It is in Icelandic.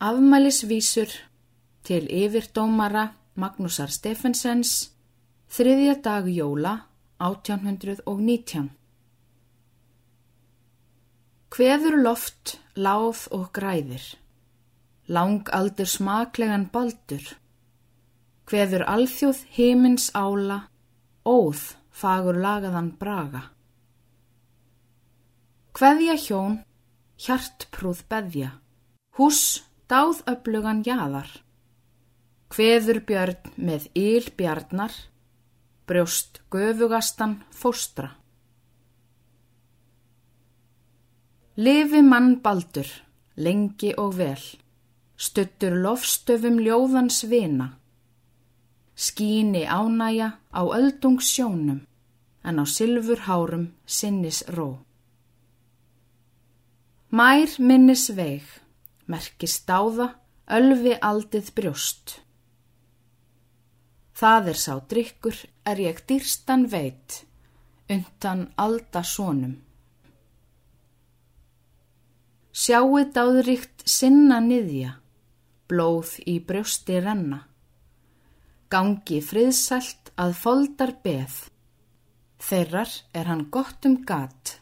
Afmælisvísur til yfirdómara Magnúsar Stefensens þriðja dag jóla 1819. Hveður loft, láð og græðir, langaldur smaklegan baldur, hveður alþjóð himins ála, óð fagur lagaðan braga. Hveðja hjón, hjartprúð beðja, hús dáð öflugan jaðar. Hveður björn með íl bjarnar, brjóst göfugastan fóstra. Lifi mann baldur, lengi og vel, stuttur lofstöfum ljóðans vina. Skíni ánæja á öldung sjónum, en á sylfur hárum sinnis ró. Mær minnis veig, merki stáða, ölfi aldið brjóst. Það er sá drikkur er ég dýrstan veit, undan alda sónum. Sjáu dáðríkt sinna niðja, blóð í brjósti renna. Gangi friðsælt að foldar beð, þeirrar er hann gott um gat.